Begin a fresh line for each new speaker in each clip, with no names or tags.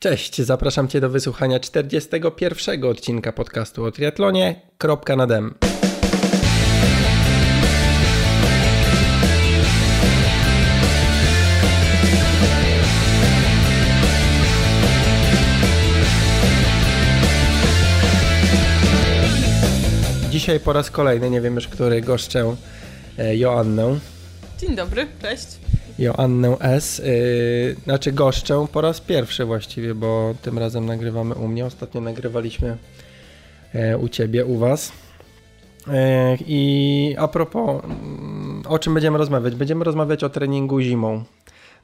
Cześć, zapraszam Cię do wysłuchania 41 odcinka podcastu o triatlonie. Kropka. Dzisiaj po raz kolejny, nie wiem już który, goszczę e, Joannę.
Dzień dobry, cześć.
Joannę S. Yy, znaczy goszczę po raz pierwszy właściwie, bo tym razem nagrywamy u mnie. Ostatnio nagrywaliśmy yy, u ciebie, u was. Yy, I a propos, mm, o czym będziemy rozmawiać? Będziemy rozmawiać o treningu zimą.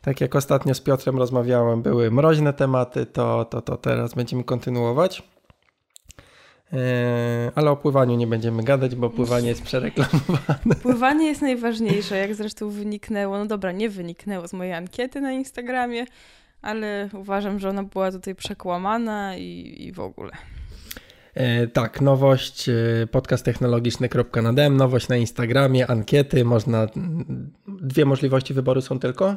Tak jak ostatnio z Piotrem rozmawiałem, były mroźne tematy, to, to, to teraz będziemy kontynuować. E, ale o pływaniu nie będziemy gadać, bo pływanie jest przereklamowane.
Pływanie jest najważniejsze, jak zresztą wyniknęło, no dobra, nie wyniknęło z mojej ankiety na Instagramie, ale uważam, że ona była tutaj przekłamana i, i w ogóle.
E, tak, nowość e, podcasttechnologiczny.nadem, nowość na Instagramie, ankiety, można, dwie możliwości wyboru są tylko?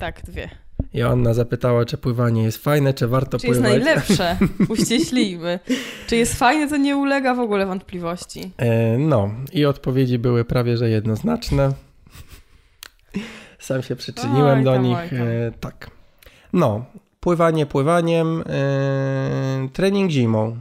Tak, dwie.
Joanna zapytała, czy pływanie jest fajne, czy warto
czy
pływać.
Czy jest najlepsze? Uściślijmy. czy jest fajne, to nie ulega w ogóle wątpliwości.
E, no i odpowiedzi były prawie, że jednoznaczne. Sam się przyczyniłem oj, do tam, nich. E, tak. No, pływanie pływaniem, e, trening zimą.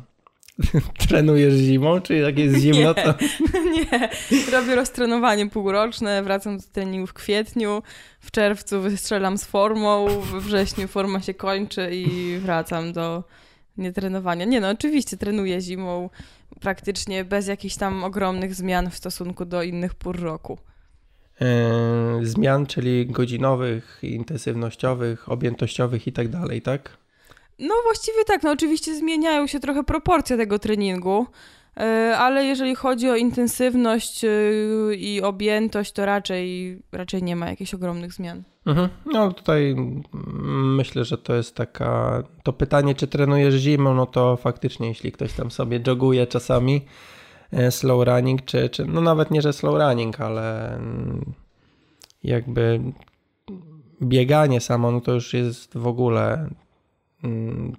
Trenujesz zimą, czy jak jest zimno, to...
nie, robię roztrenowanie półroczne, wracam do treningu w kwietniu, w czerwcu wystrzelam z formą, we wrześniu forma się kończy i wracam do nietrenowania. Nie no, oczywiście trenuję zimą praktycznie bez jakichś tam ogromnych zmian w stosunku do innych pór roku.
Yy, zmian, czyli godzinowych, intensywnościowych, objętościowych i tak dalej, tak?
No właściwie tak, no oczywiście zmieniają się trochę proporcje tego treningu, e, ale jeżeli chodzi o intensywność e, i objętość, to raczej, raczej nie ma jakichś ogromnych zmian.
Mhm. No tutaj myślę, że to jest taka, to pytanie, czy trenujesz zimą, no to faktycznie jeśli ktoś tam sobie joguje czasami, e, slow running, czy, czy no nawet nie, że slow running, ale jakby bieganie samo, no to już jest w ogóle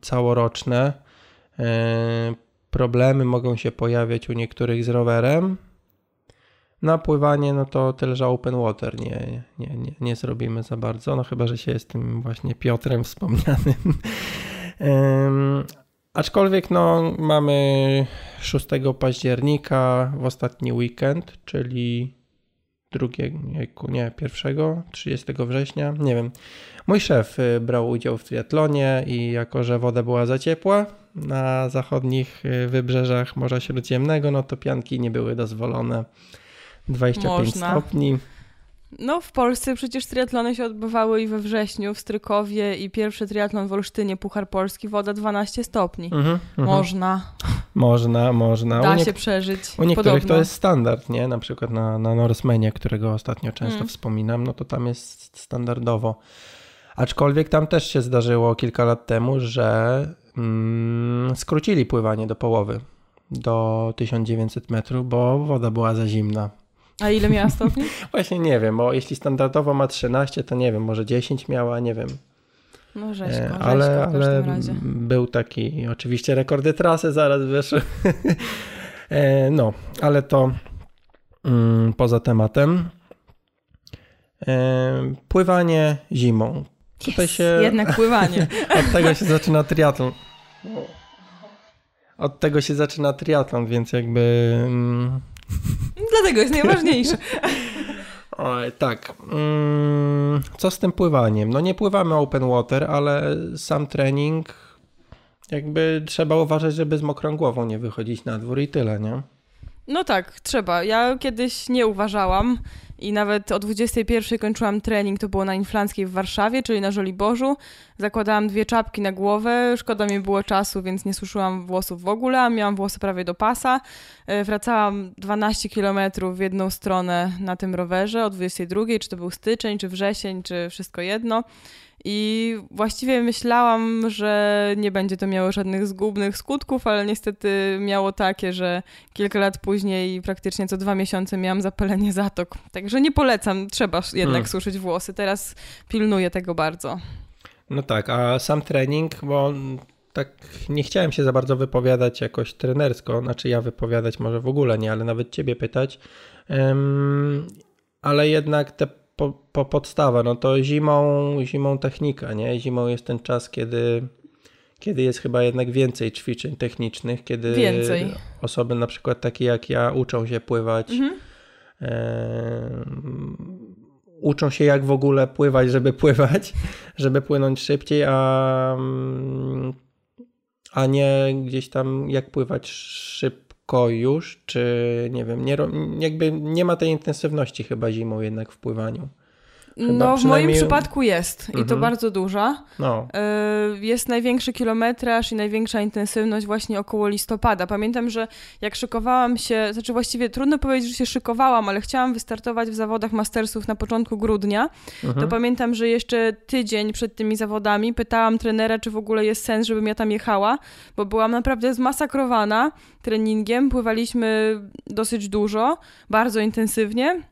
całoroczne. E, problemy mogą się pojawiać u niektórych z rowerem. Na pływanie, no to tyle, że open water nie, nie, nie, nie zrobimy za bardzo, no chyba, że się jest tym właśnie Piotrem wspomnianym. aczkolwiek no, mamy 6 października w ostatni weekend, czyli drugiego, nie, pierwszego, 30 września, nie wiem. Mój szef y, brał udział w triatlonie i jako, że woda była za ciepła na zachodnich y, wybrzeżach Morza Śródziemnego, no to pianki nie były dozwolone. 25 Można. stopni.
No, w Polsce przecież triatlony się odbywały i we wrześniu w Strykowie i pierwszy triatlon w Olsztynie, Puchar Polski, woda 12 stopni. Mhm, mhm. Można.
Można, można.
Da się przeżyć.
U niektórych Podobno. to jest standard, nie? Na przykład na, na Norsemanie, którego ostatnio często mm. wspominam, no to tam jest standardowo. Aczkolwiek tam też się zdarzyło kilka lat temu, że mm, skrócili pływanie do połowy, do 1900 metrów, bo woda była za zimna.
A ile miała stopni?
Właśnie nie wiem, bo jeśli standardowo ma 13, to nie wiem, może 10 miała, nie wiem.
No rzeźko, e, rzeźko ale, ale
był taki, oczywiście rekordy trasy zaraz wyszły. E, no, ale to mm, poza tematem. E, pływanie zimą.
Tutaj yes, się... Jednak pływanie.
Od tego się zaczyna triatlon. Od tego się zaczyna triatlon, więc jakby...
Dlatego jest najważniejsze.
Oj, tak. Mm, co z tym pływaniem? No nie pływamy open water, ale sam trening jakby trzeba uważać, żeby z mokrą głową nie wychodzić na dwór i tyle, nie?
No tak, trzeba. Ja kiedyś nie uważałam i nawet o 21 kończyłam trening, to było na Inflanckiej w Warszawie, czyli na Żoliborzu. Zakładałam dwie czapki na głowę, szkoda mi było czasu, więc nie suszyłam włosów w ogóle, a miałam włosy prawie do pasa. E, wracałam 12 km w jedną stronę na tym rowerze o 22, czy to był styczeń, czy wrzesień, czy wszystko jedno. I właściwie myślałam, że nie będzie to miało żadnych zgubnych skutków, ale niestety miało takie, że kilka lat później praktycznie co dwa miesiące miałam zapalenie zatok. Także nie polecam, trzeba jednak hmm. suszyć włosy. Teraz pilnuję tego bardzo.
No tak, a sam trening, bo tak nie chciałem się za bardzo wypowiadać jakoś trenersko, znaczy ja wypowiadać może w ogóle nie, ale nawet ciebie pytać, um, ale jednak te po, po podstawa, no to zimą, zimą technika, nie? Zimą jest ten czas, kiedy, kiedy jest chyba jednak więcej ćwiczeń technicznych, kiedy
więcej.
osoby na przykład takie jak ja uczą się pływać, mhm. uczą się jak w ogóle pływać, żeby pływać, żeby płynąć szybciej, a, a nie gdzieś tam jak pływać szybko już, czy nie wiem, nie, jakby nie ma tej intensywności chyba zimą jednak w pływaniu.
Chyba no, w moim przypadku jest mhm. i to mhm. bardzo duża. No. Y, jest największy kilometraż i największa intensywność właśnie około listopada. Pamiętam, że jak szykowałam się, znaczy właściwie trudno powiedzieć, że się szykowałam, ale chciałam wystartować w zawodach mastersów na początku grudnia, mhm. to pamiętam, że jeszcze tydzień przed tymi zawodami pytałam trenera, czy w ogóle jest sens, żebym ja tam jechała, bo byłam naprawdę zmasakrowana treningiem. Pływaliśmy dosyć dużo, bardzo intensywnie.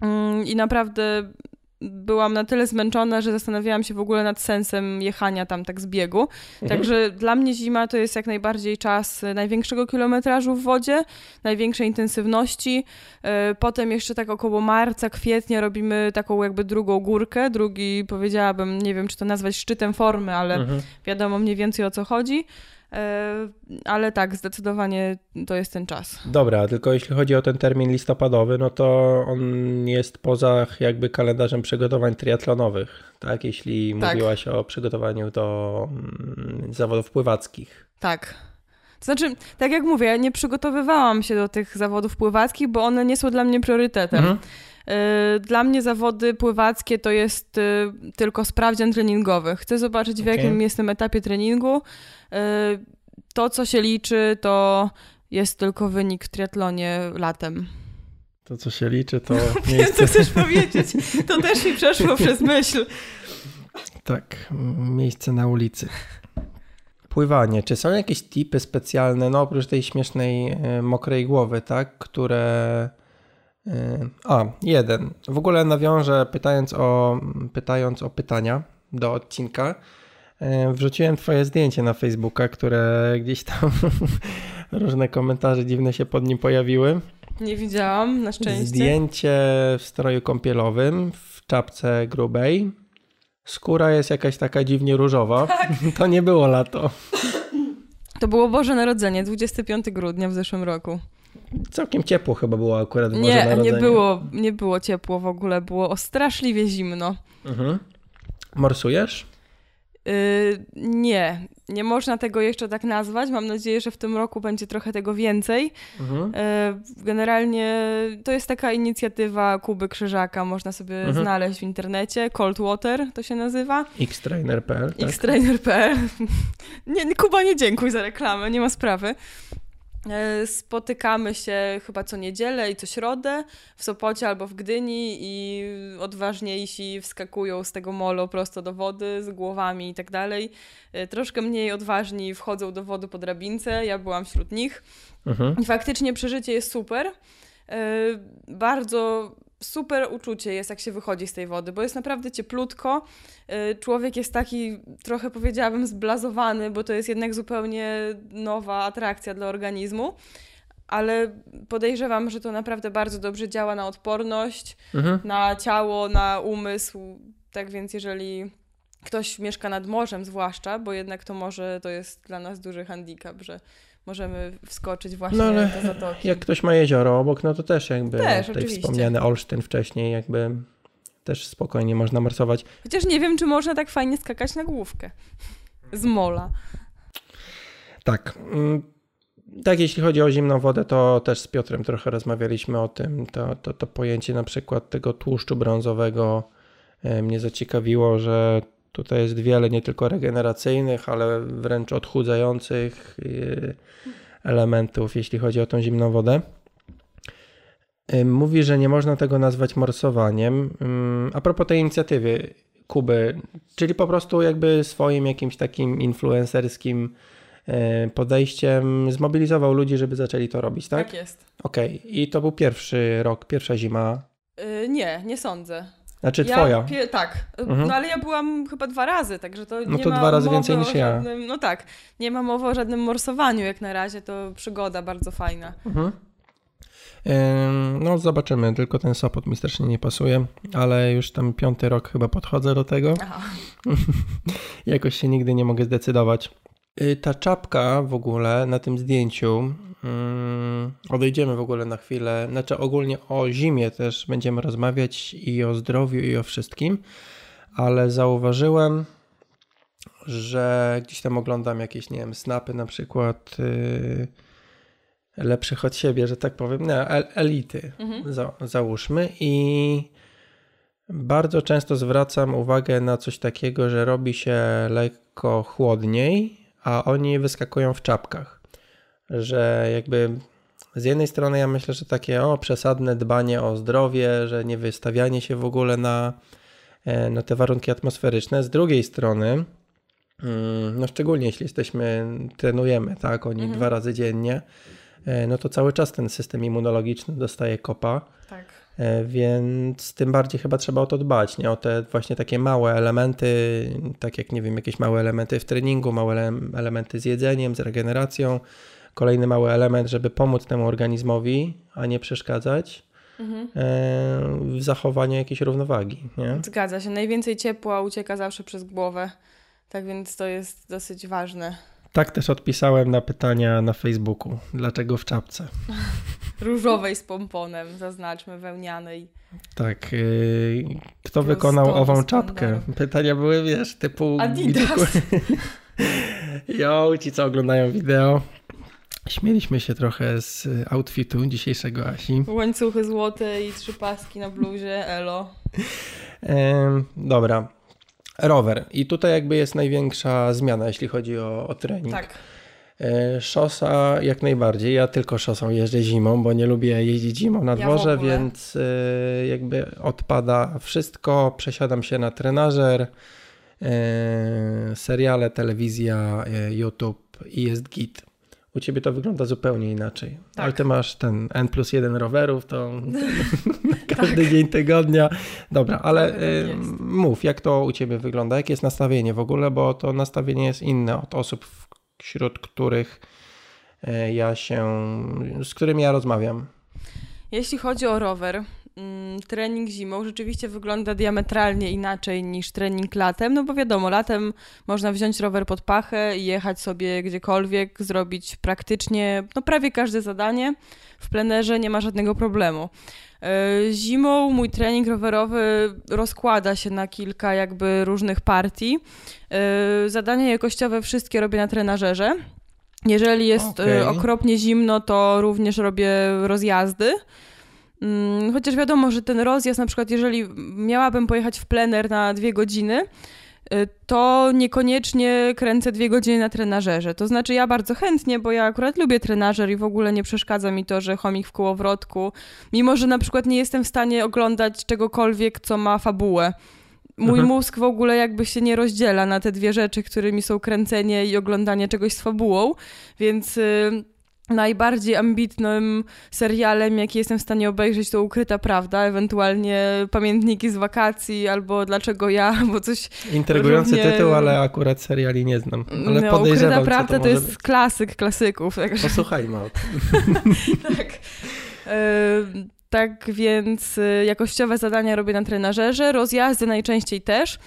Mm, I naprawdę byłam na tyle zmęczona, że zastanawiałam się w ogóle nad sensem jechania tam tak z biegu. Mhm. Także dla mnie zima to jest jak najbardziej czas największego kilometrażu w wodzie, największej intensywności. E, potem jeszcze tak około marca, kwietnia robimy taką jakby drugą górkę, drugi powiedziałabym, nie wiem czy to nazwać szczytem formy, ale mhm. wiadomo mniej więcej o co chodzi. E, ale tak, zdecydowanie to jest ten czas.
Dobra, tylko jeśli chodzi o ten termin listopadowy, no to on jest poza jakby kalendarzem przygotowań triatlonowych, tak? Jeśli tak. mówiłaś o przygotowaniu do mm, zawodów pływackich.
Tak. To znaczy, tak jak mówię, nie przygotowywałam się do tych zawodów pływackich, bo one nie są dla mnie priorytetem. Mhm. E, dla mnie zawody pływackie to jest e, tylko sprawdzian treningowy. Chcę zobaczyć, w okay. jakim jestem etapie treningu. E, to, co się liczy, to jest tylko wynik w triatlonie latem.
To, co się liczy, to
miejsce... co chcesz powiedzieć? To też mi przeszło przez myśl.
Tak, miejsce na ulicy. Pływanie. Czy są jakieś tipy specjalne, no oprócz tej śmiesznej, mokrej głowy, tak, które a, jeden. W ogóle nawiążę pytając o, pytając o pytania do odcinka. Yy, wrzuciłem twoje zdjęcie na Facebooka, które gdzieś tam różne komentarze dziwne się pod nim pojawiły.
Nie widziałam, na szczęście.
Zdjęcie w stroju kąpielowym, w czapce grubej. Skóra jest jakaś taka dziwnie różowa. Tak. To nie było lato.
To było Boże Narodzenie, 25 grudnia w zeszłym roku.
Całkiem ciepło chyba było akurat w
Nie, nie było, nie było ciepło w ogóle, było straszliwie zimno. Mhm.
Morsujesz?
Yy, nie, nie można tego jeszcze tak nazwać. Mam nadzieję, że w tym roku będzie trochę tego więcej. Mhm. Yy, generalnie to jest taka inicjatywa Kuby Krzyżaka, można sobie mhm. znaleźć w internecie. Cold Water to się nazywa.
xtrainer.pl
tak? xtrainer.pl nie, Kuba, nie dziękuj za reklamę, nie ma sprawy. E, spotykamy się chyba co niedzielę i co środę w Sopocie albo w Gdyni i odważniejsi wskakują z tego molo prosto do wody z głowami i tak dalej. E, troszkę mniej odważni wchodzą do wody po drabince, ja byłam wśród nich. Mhm. I faktycznie przeżycie jest super. E, bardzo super uczucie jest, jak się wychodzi z tej wody, bo jest naprawdę cieplutko. Y, człowiek jest taki, trochę powiedziałabym, zblazowany, bo to jest jednak zupełnie nowa atrakcja dla organizmu. Ale podejrzewam, że to naprawdę bardzo dobrze działa na odporność, mhm. na ciało, na umysł. Tak więc, jeżeli ktoś mieszka nad morzem, zwłaszcza, bo jednak to morze to jest dla nas duży handicap, że możemy wskoczyć właśnie no, do zatoki.
Jak ktoś ma jezioro obok, no to też jakby też, tutaj oczywiście. wspomniany Olsztyn wcześniej, jakby też spokojnie można marsować.
Chociaż nie wiem, czy można tak fajnie skakać na główkę z mola.
Tak. Mm, tak, jeśli chodzi o zimną wodę, to też z Piotrem trochę rozmawialiśmy o tym. To, to, to pojęcie na przykład tego tłuszczu brązowego e, mnie zaciekawiło, że Tutaj jest wiele nie tylko regeneracyjnych, ale wręcz odchudzających y, elementów, jeśli chodzi o tą zimną wodę. Y, mówi, że nie można tego nazwać morsowaniem. A propos tej inicjatywy Kuby, czyli po prostu jakby swoim jakimś takim influencerskim y, podejściem zmobilizował ludzi, żeby zaczęli to robić, tak?
Tak jest.
Okej, okay. i to był pierwszy rok, pierwsza zima.
Yy, nie, nie sądzę.
Znaczy
Ja
twoja.
pie- tak,
Mhm.
no ale ja byłam chyba dwa razy, także to
No
nie
to
ma
dwa razy więcej niż ja.
Żadnym, no tak, nie ma mowy o żadnym morsowaniu jak na razie, to przygoda bardzo fajna.
Mhm. No zobaczymy, tylko ten Sopot mi strasznie nie pasuje, ale już tam piąty rok chyba podchodzę do tego. Jakoś się nigdy nie mogę zdecydować. Y, Ta czapka w ogóle na tym zdjęciu, odejdziemy w ogóle na chwilę, znaczy ogólnie o zimie też będziemy rozmawiać i o zdrowiu i o wszystkim, ale zauważyłem, że gdzieś tam oglądam jakieś, nie wiem, snapy na przykład y, lepszych od siebie, że tak powiem, nie, el- elity
Mhm.
za, załóżmy i bardzo często zwracam uwagę na coś takiego, że robi się lekko chłodniej, a oni wyskakują w czapkach. Że jakby z jednej strony ja myślę, że takie o przesadne dbanie o zdrowie, że nie wystawianie się w ogóle na, e, na te warunki atmosferyczne. Z drugiej strony, mm, no szczególnie jeśli jesteśmy, trenujemy, tak, oni
Mhm.
dwa razy dziennie, e, no to cały czas ten system immunologiczny dostaje kopa.
Tak.
E, Więc tym bardziej chyba trzeba o to dbać, nie? O te właśnie takie małe elementy, tak jak nie wiem, jakieś małe elementy w treningu, małe ele- elementy z jedzeniem, z regeneracją. Kolejny mały element, żeby pomóc temu organizmowi, a nie przeszkadzać
Mhm.
e, w zachowaniu jakiejś równowagi, nie?
Zgadza się, najwięcej ciepła ucieka zawsze przez głowę, tak więc to jest dosyć ważne.
Tak też odpisałem na pytania na Facebooku. Dlaczego w czapce?
Różowej z pomponem, zaznaczmy, wełnianej.
Tak. y, Kto
Plus
wykonał ową czapkę? Pytania były, wiesz, typu...
Adidas.
Jo, ci co oglądają wideo. Śmieliśmy się trochę z outfitu dzisiejszego Asi.
Łańcuchy złote i trzy paski na bluzie, elo.
Em, dobra. Rower. I tutaj jakby jest największa zmiana, jeśli chodzi o, o trening.
Tak.
E, Szosa jak najbardziej. Ja tylko szosą jeżdżę zimą, bo nie lubię jeździć zimą na
Ja
dworze,
ogóle.
więc e, jakby odpada wszystko. Przesiadam się na trenażer, e, seriale, telewizja, e, YouTube i jest git. U ciebie to wygląda zupełnie inaczej.
Tak.
Ale ty masz ten N plus 1 rowerów, to każdy dzień tygodnia. Dobra, ale
tak
y, mów, jak to u ciebie wygląda? Jakie jest nastawienie w ogóle? Bo to nastawienie jest inne od osób, wśród których y, ja się, z którymi ja rozmawiam.
Jeśli chodzi o rower, trening zimą rzeczywiście wygląda diametralnie inaczej niż trening latem, no bo wiadomo, latem można wziąć rower pod pachę i jechać sobie gdziekolwiek, zrobić praktycznie no prawie każde zadanie. W plenerze nie ma żadnego problemu. E, Zimą mój trening rowerowy rozkłada się na kilka jakby różnych partii. E, Zadania jakościowe wszystkie robię na trenażerze. Jeżeli jest e, okropnie zimno, to również robię rozjazdy. Mm, Chociaż wiadomo, że ten rozjazd, na przykład jeżeli miałabym pojechać w plener na dwie godziny, y, to niekoniecznie kręcę dwie godziny na trenażerze. To znaczy ja bardzo chętnie, bo ja akurat lubię trenażer i w ogóle nie przeszkadza mi to, że chomik w kołowrotku, mimo że na przykład nie jestem w stanie oglądać czegokolwiek, co ma fabułę. Mój
Mhm.
mózg w ogóle jakby się nie rozdziela na te dwie rzeczy, którymi są kręcenie i oglądanie czegoś z fabułą, więc y, najbardziej ambitnym serialem, jaki jestem w stanie obejrzeć, to Ukryta Prawda, ewentualnie Pamiętniki z wakacji albo Dlaczego ja, bo coś...
Intrygujący
Równie-
tytuł, ale akurat seriali nie znam. Ale
no,
podejrzewam,
Ukryta Prawda
to
to, jest
być.
klasyk klasyków, także
Posłuchajmy o tym.
tak. E, tak więc e, jakościowe zadania robię na trenażerze, rozjazdy najczęściej też,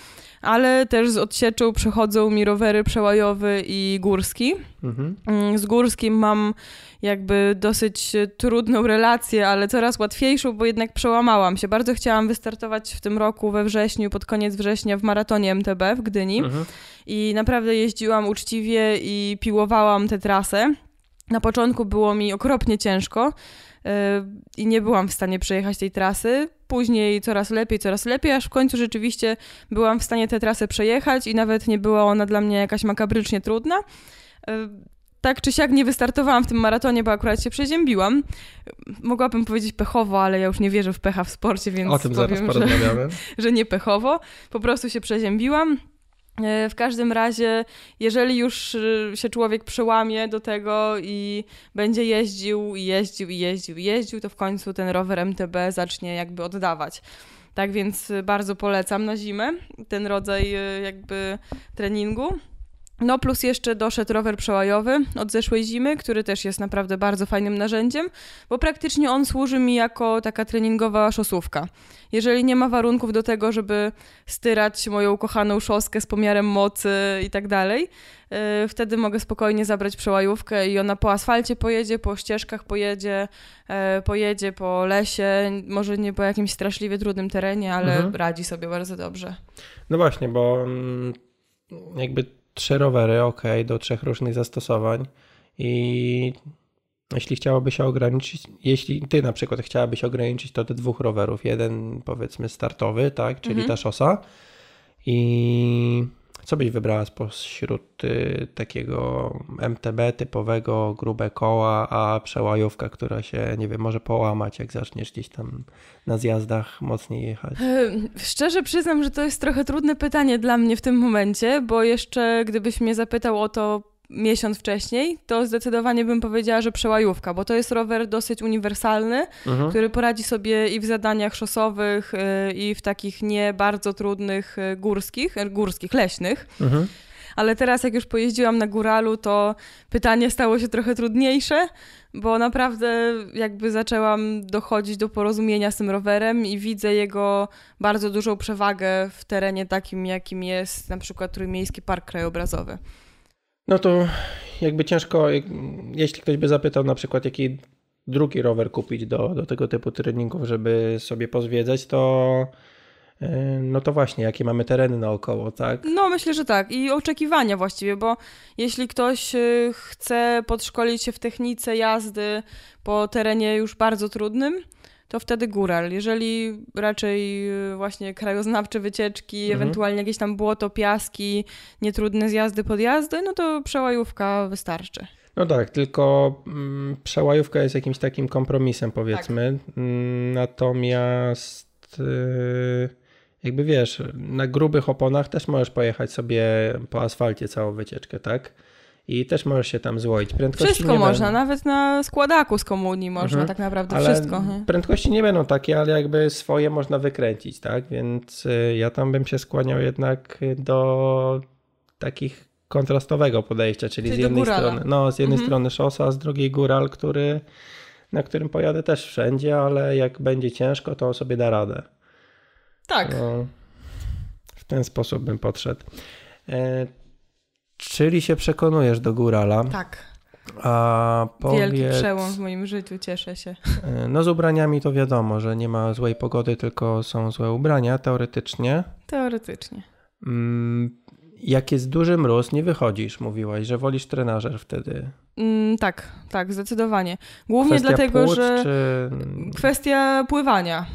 ale też z odsieczą przechodzą mi rowery przełajowy i górski.
Mhm.
Mm, Z górskim mam jakby dosyć e, trudną relację, ale coraz łatwiejszą, bo jednak przełamałam się. Bardzo chciałam wystartować w tym roku we wrześniu, pod koniec września w maratonie MTB w Gdyni
Mhm.
i naprawdę jeździłam uczciwie i piłowałam tę trasę. Na początku było mi okropnie ciężko i nie byłam w stanie przejechać tej trasy. Później coraz lepiej, coraz lepiej, aż w końcu rzeczywiście byłam w stanie tę trasę przejechać i nawet nie była ona dla mnie jakaś makabrycznie trudna. Yy, tak czy siak nie wystartowałam w tym maratonie, bo akurat się przeziębiłam. Mogłabym powiedzieć pechowo, ale ja już nie wierzę w pecha w sporcie, więc
O tym zaraz
powiem, że
porozmawiamy.
że nie pechowo, po prostu się przeziębiłam. E, W każdym razie, jeżeli już y, się człowiek przełamie do tego i będzie jeździł, i jeździł, i jeździł, i jeździł, to w końcu ten rower MTB zacznie jakby oddawać. Tak więc bardzo polecam na zimę ten rodzaj jakby treningu. No plus jeszcze doszedł rower przełajowy od zeszłej zimy, który też jest naprawdę bardzo fajnym narzędziem, bo praktycznie on służy mi jako taka treningowa szosówka. Jeżeli nie ma warunków do tego, żeby styrać moją ukochaną szoskę z pomiarem mocy i tak dalej, y, wtedy mogę spokojnie zabrać przełajówkę i ona po asfalcie pojedzie, po ścieżkach pojedzie, y, pojedzie po lesie, może nie po jakimś straszliwie trudnym terenie, ale mhm. radzi sobie bardzo dobrze.
No właśnie, bo mm, jakby trzy rowery, ok, do trzech różnych zastosowań i jeśli chciałoby się ograniczyć, jeśli ty na przykład chciałabyś ograniczyć to do dwóch rowerów, jeden powiedzmy startowy, tak, czyli mhm. ta szosa i co byś wybrała spośród y, takiego MTB typowego, grube koła, a przełajówka, która się, nie wiem, może połamać, jak zaczniesz gdzieś tam na zjazdach mocniej jechać?
Szczerze przyznam, że to jest trochę trudne pytanie dla mnie w tym momencie, bo jeszcze gdybyś mnie zapytał o to miesiąc wcześniej, to zdecydowanie bym powiedziała, że przełajówka, bo to jest rower dosyć uniwersalny, mhm. który poradzi sobie i w zadaniach szosowych, y, i w takich nie bardzo trudnych y, górskich, y, górskich, leśnych. Mhm. Ale teraz, jak już pojeździłam na góralu, to pytanie stało się trochę trudniejsze, bo naprawdę jakby zaczęłam dochodzić do porozumienia z tym rowerem i widzę jego bardzo dużą przewagę w terenie takim, jakim jest na przykład Trójmiejski Park Krajobrazowy.
No to jakby ciężko, jeśli ktoś by zapytał na przykład, jaki drugi rower kupić do, do tego typu treningów, żeby sobie pozwiedzać, to e, no to właśnie, jakie mamy tereny naokoło, tak?
No, myślę, że tak. I oczekiwania właściwie, bo jeśli ktoś e, chce podszkolić się w technice jazdy po terenie już bardzo trudnym, to wtedy góral. Jeżeli raczej y, właśnie krajoznawcze wycieczki, mhm. ewentualnie jakieś tam błoto, piaski, nietrudne zjazdy, podjazdy, no to przełajówka wystarczy.
No tak, tylko mm, przełajówka jest jakimś takim kompromisem, powiedzmy. Tak. Mm, natomiast y, jakby wiesz, na grubych oponach też możesz pojechać sobie po asfalcie całą wycieczkę, tak? I też możesz się tam złoić.
Prędkości wszystko można, będą. nawet na składaku z komunii można mhm. tak naprawdę ale wszystko.
Prędkości nie będą takie, ale jakby swoje można wykręcić, tak? Więc y, ja tam bym się skłaniał jednak do takich kontrastowego podejścia, czyli, czyli z jednej strony, no, z jednej mhm. strony szosa, z drugiej góral, który, na którym pojadę też wszędzie, ale jak będzie ciężko, to sobie da radę.
Tak. No,
w ten sposób bym podszedł. Czyli się przekonujesz do górala.
Tak.
A powiedz,
Wielki przełom w moim życiu, cieszę się.
No z ubraniami to wiadomo, że nie ma złej pogody, tylko są złe ubrania, teoretycznie.
Teoretycznie.
Mm, jak jest duży mróz, nie wychodzisz, mówiłaś, że wolisz trenażer wtedy.
Mm, tak, tak, zdecydowanie. Głównie kwestia dlatego, płuc, że czy... kwestia pływania.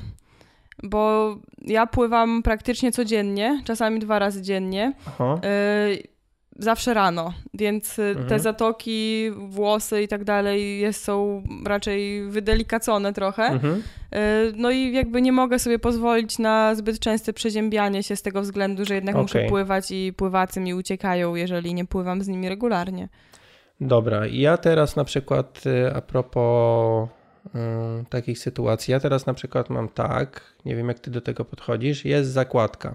Bo ja pływam praktycznie codziennie, czasami dwa razy dziennie. Aha. Y zawsze rano, więc y, mhm. te zatoki, włosy i tak dalej jest, są raczej wydelikacone trochę. Mhm. Y, no i jakby nie mogę sobie pozwolić na zbyt częste przeziębianie się z tego względu, że jednak okay. muszę pływać i pływacy mi uciekają, jeżeli nie pływam z nimi regularnie.
Dobra, ja teraz na przykład y, a propos takich sytuacji, ja teraz na przykład mam tak, nie wiem jak ty do tego podchodzisz, jest zakładka.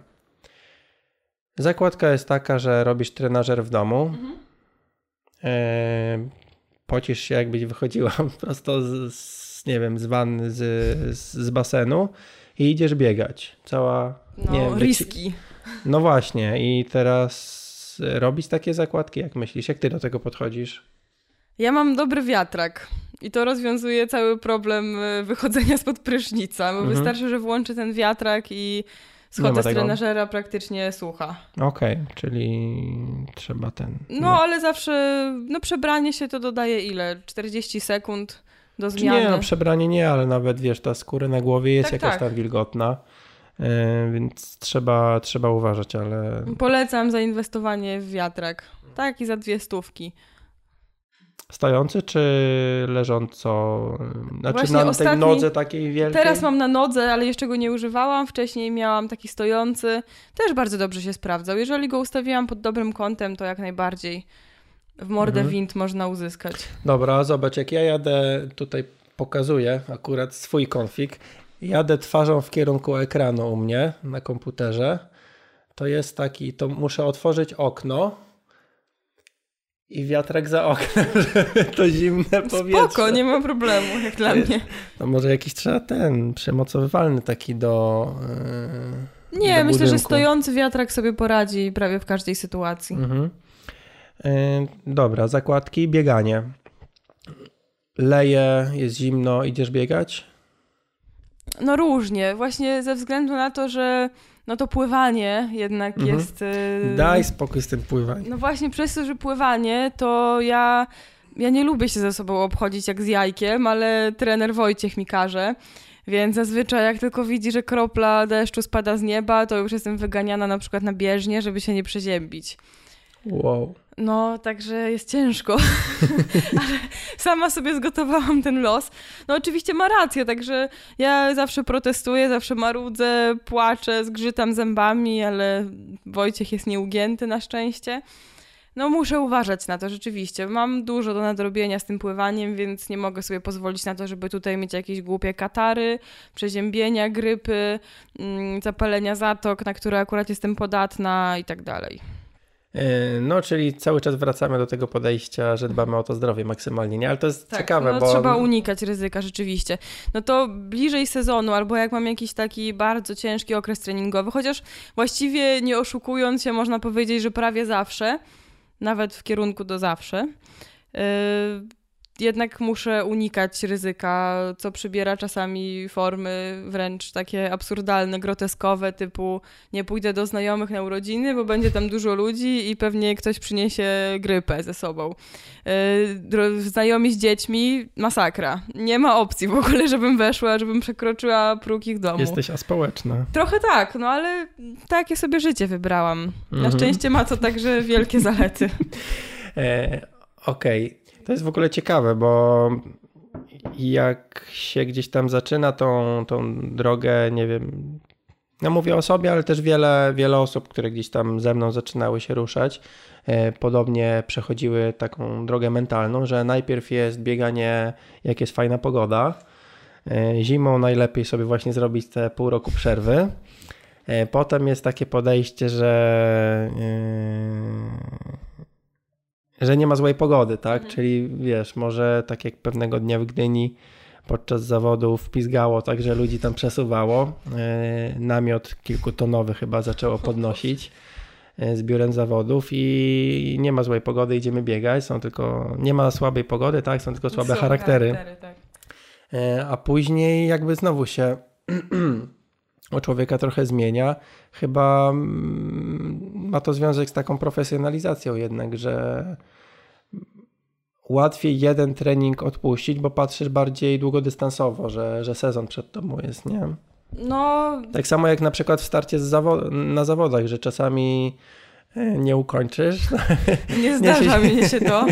Zakładka jest taka, że robisz trenażer w domu. Mhm. E, pocisz się, jakbyś wychodziła prosto z, z nie wiem, z wanny, z, z, basenu i idziesz biegać. Cała.
No, nie, riski.
No właśnie, i teraz robić takie zakładki, jak myślisz? Jak ty do tego podchodzisz?
Ja mam dobry wiatrak. I to rozwiązuje cały problem e, wychodzenia spod prysznica, bo mhm. wystarczy, że włączy ten wiatrak i Schodzę z trenażera praktycznie słucha.
Okej, okay, czyli trzeba ten...
No, no, ale zawsze, no przebranie się to dodaje ile? 40 sekund do zmiany?
Nie, no przebranie nie, ale nawet wiesz, ta skóra na głowie jest tak, jakaś tak. tam wilgotna. Yy, więc trzeba, trzeba uważać, ale.
Polecam zainwestowanie w wiatrak. Tak, i za dwie stówki.
Stojący czy leżąco? Znaczy Właśnie na ostatni... tej nodze takiej wielkiej?
Teraz mam na nodze, ale jeszcze go nie używałam. Wcześniej miałam taki stojący. Też bardzo dobrze się sprawdzał. Jeżeli go ustawiłam pod dobrym kątem, to jak najbardziej w mordę mhm. wind można uzyskać.
Dobra, zobacz, jak ja jadę tutaj pokazuję akurat swój konfig jadę twarzą w kierunku ekranu u mnie na komputerze, to jest taki, to muszę otworzyć okno i wiatrak za oknem, żeby to zimne powietrze.
Spoko, nie ma problemu, jak dla mnie.
No może jakiś trzeba ten, przemocowywalny taki do
yy, Nie, do myślę, że stojący wiatrak sobie poradzi prawie w każdej sytuacji. Mhm.
Yy, dobra, zakładki, bieganie. Leje, jest zimno, idziesz biegać?
No różnie, właśnie ze względu na to, że no to pływanie jednak mhm. jest...
Yy... Daj spokój z tym pływaniem.
No właśnie przez to, że pływanie, to ja... Ja nie lubię się ze sobą obchodzić jak z jajkiem, ale trener Wojciech mi każe. Więc zazwyczaj jak tylko widzi, że kropla deszczu spada z nieba, to już jestem wyganiana na przykład na bieżnie, żeby się nie przeziębić.
Wow.
No, także jest ciężko, ale sama sobie zgotowałam ten los. No oczywiście ma rację, także ja zawsze protestuję, zawsze marudzę, płaczę, zgrzytam zębami, ale Wojciech jest nieugięty na szczęście. No muszę uważać na to rzeczywiście. Mam dużo do nadrobienia z tym pływaniem, więc nie mogę sobie pozwolić na to, żeby tutaj mieć jakieś głupie katary, przeziębienia, grypy, mm, zapalenia zatok, na które akurat jestem podatna i tak dalej.
E, no, czyli cały czas wracamy do tego podejścia, że dbamy o to zdrowie maksymalnie, nie? Ale to jest
tak,
ciekawe,
no,
bo...
trzeba unikać ryzyka, rzeczywiście. No to bliżej sezonu, albo jak mam jakiś taki bardzo ciężki okres treningowy, chociaż właściwie nie oszukując się, można powiedzieć, że prawie zawsze, nawet w kierunku do zawsze, yy, jednak muszę unikać ryzyka, co przybiera czasami formy wręcz takie absurdalne, groteskowe, typu nie pójdę do znajomych na urodziny, bo będzie tam dużo ludzi i pewnie ktoś przyniesie grypę ze sobą. Yy, znajomi z dziećmi, masakra. Nie ma opcji w ogóle, żebym weszła, żebym przekroczyła próg ich domu.
Jesteś aspołeczna.
Trochę tak, no ale takie sobie życie wybrałam. Na mhm. szczęście ma to także wielkie zalety.
E, Okej, okay. To jest w ogóle ciekawe, bo jak się gdzieś tam zaczyna tą, tą drogę, nie wiem, no mówię o sobie, ale też wiele, wiele osób, które gdzieś tam ze mną zaczynały się ruszać, e, podobnie przechodziły taką drogę mentalną, że najpierw jest bieganie, jak jest fajna pogoda. E, zimą najlepiej sobie właśnie zrobić te pół roku przerwy. E, potem jest takie podejście, że że nie ma złej pogody, tak? Mhm. Czyli wiesz, może tak jak pewnego dnia w Gdyni podczas zawodów pizgało, także ludzi tam przesuwało. E, namiot kilkutonowy chyba zaczęło podnosić e, z biurem zawodów i nie ma złej pogody, idziemy biegać, są tylko, nie ma słabej pogody, tak? Są tylko słabe są charaktery. charaktery tak. E, a później jakby znowu się człowieka trochę zmienia. Chyba mm, ma to związek z taką profesjonalizacją jednak, że łatwiej jeden trening odpuścić, bo patrzysz bardziej długodystansowo, że, że sezon przed tobą jest, nie?
No.
Tak samo jak na przykład w starcie zawo na zawodach, że czasami e, nie ukończysz.
Nie zdarza mi się to.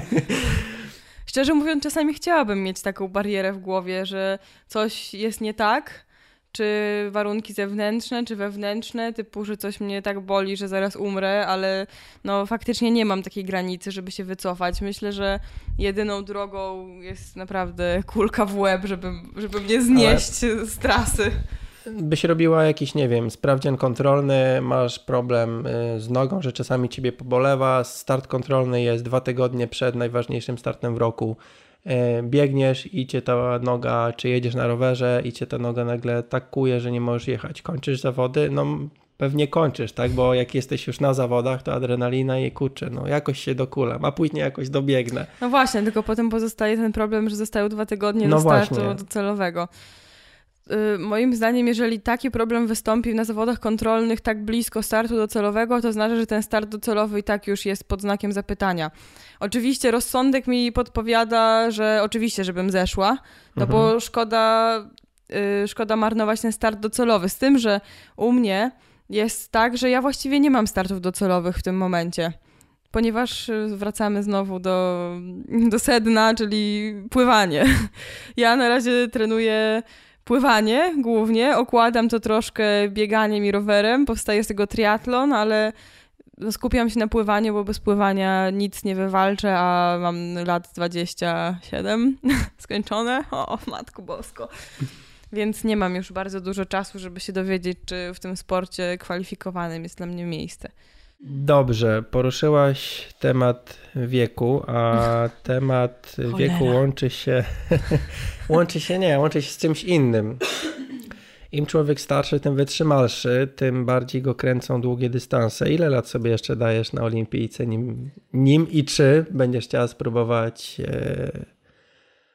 Szczerze mówiąc, czasami chciałabym mieć taką barierę w głowie, że coś jest nie tak, czy warunki zewnętrzne, czy wewnętrzne, typu, że coś mnie tak boli, że zaraz umrę, ale no faktycznie nie mam takiej granicy, żeby się wycofać. Myślę, że jedyną drogą jest naprawdę kulka w łeb, żeby, żeby mnie znieść ale... z trasy
byś robiła jakiś, nie wiem, sprawdzian kontrolny, masz problem y, z nogą, że czasami ciebie pobolewa, start kontrolny jest dwa tygodnie przed najważniejszym startem w roku, biegniesz i cię ta noga, czy jedziesz na rowerze i cię ta noga nagle tak kuje, że nie możesz jechać. Kończysz zawody, no pewnie kończysz, tak? Bo jak jesteś już na zawodach, to adrenalina i kurczę, no jakoś się dokulam, a później jakoś dobiegnę.
No właśnie, tylko potem pozostaje ten problem, że zostają dwa tygodnie no do startu właśnie. docelowego. Y, moim zdaniem, jeżeli taki problem wystąpi na zawodach kontrolnych tak blisko startu docelowego, to znaczy, że ten start docelowy i tak już jest pod znakiem zapytania. Oczywiście rozsądek mi podpowiada, że oczywiście, żebym zeszła, no mhm. bo szkoda, yy, szkoda marnować ten start docelowy. Z tym, że u mnie jest tak, że ja właściwie nie mam startów docelowych w tym momencie ponieważ y, wracamy znowu do, do sedna, czyli pływanie. Ja na razie trenuję pływanie głównie, okładam to troszkę bieganiem i rowerem, powstaje z tego triatlon, ale skupiam się na pływaniu, bo bez pływania nic nie wywalczę, a mam lat 27 skończone. O, matku bosko. więc nie mam już bardzo dużo czasu, żeby się dowiedzieć, czy w tym sporcie kwalifikowanym jest dla mnie miejsce.
Dobrze, poruszyłaś temat wieku, a temat wieku łączy się, łączy się nie, łączy się z czymś innym. Im człowiek starszy, tym wytrzymalszy, tym bardziej go kręcą długie dystanse. Ile lat sobie jeszcze dajesz na olimpijce, nim, nim i czy będziesz chciała spróbować e,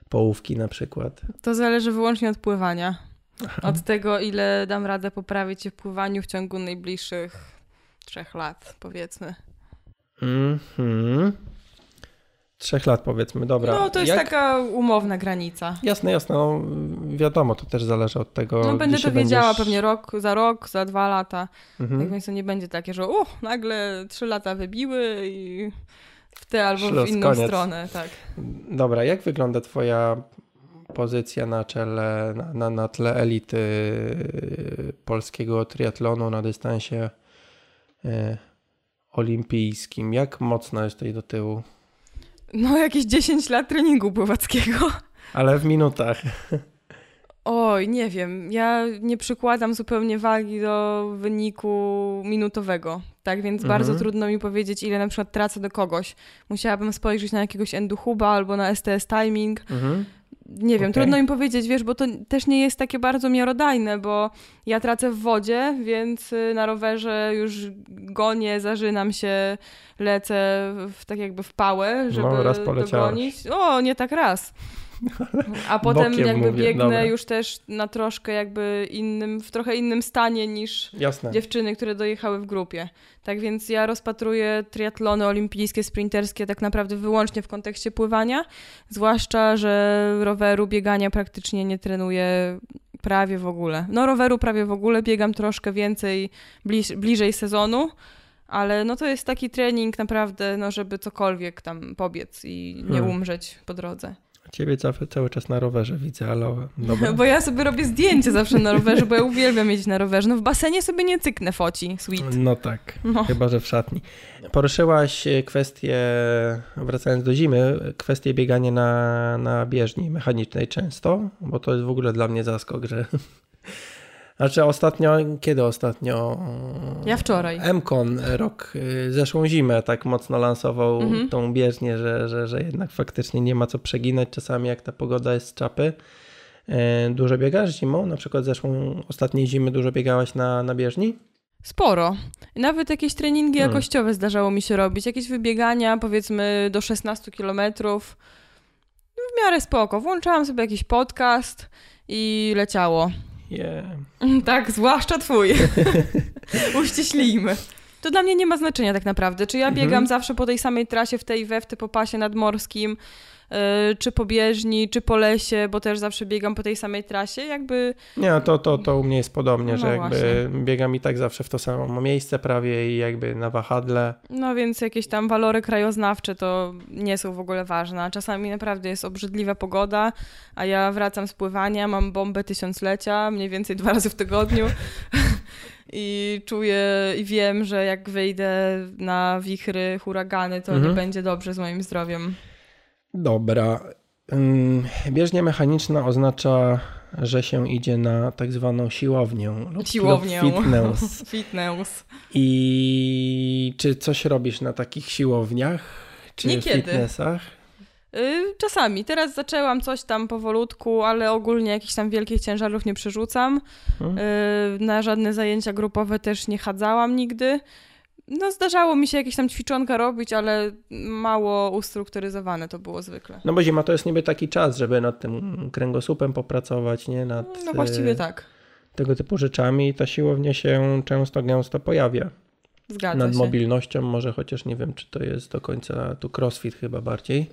połówki na przykład?
To zależy wyłącznie od pływania. Aha. Od tego, ile dam radę poprawić się w pływaniu w ciągu najbliższych trzech lat, powiedzmy.
Mhm. Trzech lat powiedzmy, dobra.
No to jest Jak... taka umowna granica.
Jasne, jasne, no, wiadomo, to też zależy od tego.
No będę to wiedziała będziesz... pewnie rok, za rok, za dwa lata. Mhm. Tak więc to nie będzie takie, że uh, nagle trzy lata wybiły i w tę albo Szlos, w inną koniec. stronę, tak.
Dobra, jak wygląda twoja pozycja na czele, na, na, na tle elity polskiego triatlonu na dystansie olimpijskim? Jak mocno jesteś do tyłu?
No, jakieś 10 lat treningu pływackiego.
Ale w minutach.
Oj, nie wiem. Ja nie przykładam zupełnie wagi do wyniku minutowego. Tak więc mhm. bardzo trudno mi powiedzieć, ile na przykład tracę do kogoś. Musiałabym spojrzeć na jakiegoś Enduhuba albo na STS Timing. Mhm. Nie wiem, okay. trudno mi powiedzieć, wiesz, bo to też nie jest takie bardzo miarodajne, bo ja tracę w wodzie, więc y, na rowerze już gonię, zażynam się, lecę w, tak jakby w pałę, żeby no, raz dogonić. O, nie tak raz. A potem jakby mówię. biegnę Dobra. już też na troszkę jakby innym, w trochę innym stanie niż Jasne. dziewczyny, które dojechały w grupie. Tak więc ja rozpatruję triatlony olimpijskie, sprinterskie tak naprawdę wyłącznie w kontekście pływania, zwłaszcza, że roweru, biegania praktycznie nie trenuję prawie w ogóle. No roweru prawie w ogóle, biegam troszkę więcej bliż, bliżej sezonu, ale no to jest taki trening naprawdę, no żeby cokolwiek tam pobiec i nie hmm. umrzeć po drodze.
Ciebie cały, cały czas na rowerze widzę, ale dobra.
Bo ja sobie robię zdjęcie zawsze na rowerze, bo ja uwielbiam jeździć na rowerze. No w basenie sobie nie cyknę foci, sweet.
No tak, no. chyba że w szatni. Poruszyłaś kwestię, wracając do zimy, kwestię biegania na, na bieżni mechanicznej często, bo to jest w ogóle dla mnie zaskok, że znaczy ostatnio, kiedy ostatnio?
Ja wczoraj.
Mkon rok, y, zeszłą zimę tak mocno lansował mhm. tą bieżnię, że, że, że jednak faktycznie nie ma co przeginać czasami jak ta pogoda jest z czapy. E, dużo biegasz zimą? Na przykład zeszłą, ostatniej zimy dużo biegałaś na, na bieżni?
Sporo. Nawet jakieś treningi hmm. jakościowe zdarzało mi się robić. Jakieś wybiegania powiedzmy do 16 kilometrów. W miarę spoko. Włączałam sobie jakiś podcast i leciało.
Yeah.
Tak, zwłaszcza twój. Uściślijmy. To dla mnie nie ma znaczenia tak naprawdę. Czy ja biegam mhm. zawsze po tej samej trasie w tej we w po pasie nadmorskim, czy po bieżni, czy po lesie, bo też zawsze biegam po tej samej trasie, jakby...
Nie, to, to, to u mnie jest podobnie, no że jakby właśnie. biegam i tak zawsze w to samo miejsce prawie i jakby na wahadle.
No więc jakieś tam walory krajoznawcze to nie są w ogóle ważne. Czasami naprawdę jest obrzydliwa pogoda, a ja wracam z pływania, mam bombę tysiąclecia, mniej więcej dwa razy w tygodniu. i czuję i wiem, że jak wyjdę na wichry, huragany, to mhm. nie będzie dobrze z moim zdrowiem.
Dobra. Bieżnia mechaniczna oznacza, że się idzie na tak zwaną siłownię lub, siłownię. Fitness.
fitness.
I czy coś robisz na takich siłowniach? Czy Niekiedy. fitnessach?
Y, czasami. Teraz zaczęłam coś tam powolutku, ale ogólnie jakichś tam wielkich ciężarów nie przerzucam. Hmm. Na żadne zajęcia grupowe też nie chadzałam nigdy. No zdarzało mi się jakieś tam ćwiczonka robić, ale mało ustrukturyzowane to było zwykle.
No bo zima to jest niby taki czas, żeby nad tym kręgosłupem popracować, nie? Nad,
no właściwie e, tak.
Tego typu rzeczami ta siłownia się często gęsto pojawia.
Zgadza
nad
się.
mobilnością, może chociaż nie wiem, czy to jest do końca tu crossfit chyba bardziej.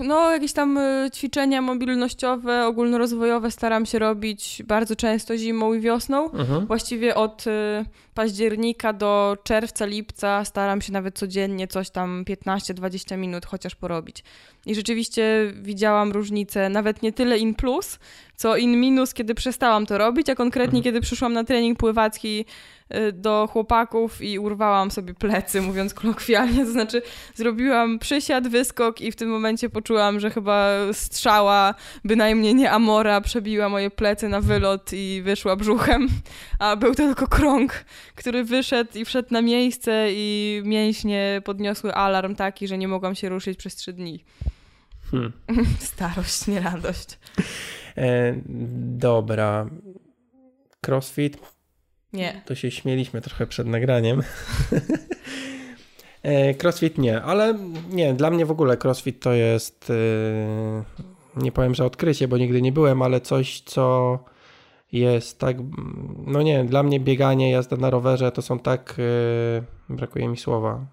No, jakieś tam y, ćwiczenia mobilnościowe, ogólnorozwojowe staram się robić bardzo często zimą i wiosną. Mhm. Właściwie od y, października do czerwca, lipca staram się nawet codziennie coś tam 15-20 minut chociaż porobić. I rzeczywiście widziałam różnicę, nawet nie tyle in plus, co in minus, kiedy przestałam to robić, a konkretnie mhm. kiedy przyszłam na trening pływacki do chłopaków i urwałam sobie plecy, mówiąc kolokwialnie, to znaczy zrobiłam przysiad, wyskok i w tym momencie poczułam, że chyba strzała, bynajmniej nie Amora, przebiła moje plecy na wylot i wyszła brzuchem, a był to tylko krąg, który wyszedł i wszedł na miejsce i mięśnie podniosły alarm taki, że nie mogłam się ruszyć przez trzy dni. Hmm. Starość, nie radość.
E, dobra. Crossfit?
Nie.
To się śmieliśmy trochę przed nagraniem. e, crossfit nie, ale nie, dla mnie w ogóle crossfit to jest e, nie powiem, że odkrycie, bo nigdy nie byłem, ale coś, co jest tak, no nie, dla mnie bieganie, jazda na rowerze to są tak, e, brakuje mi słowa,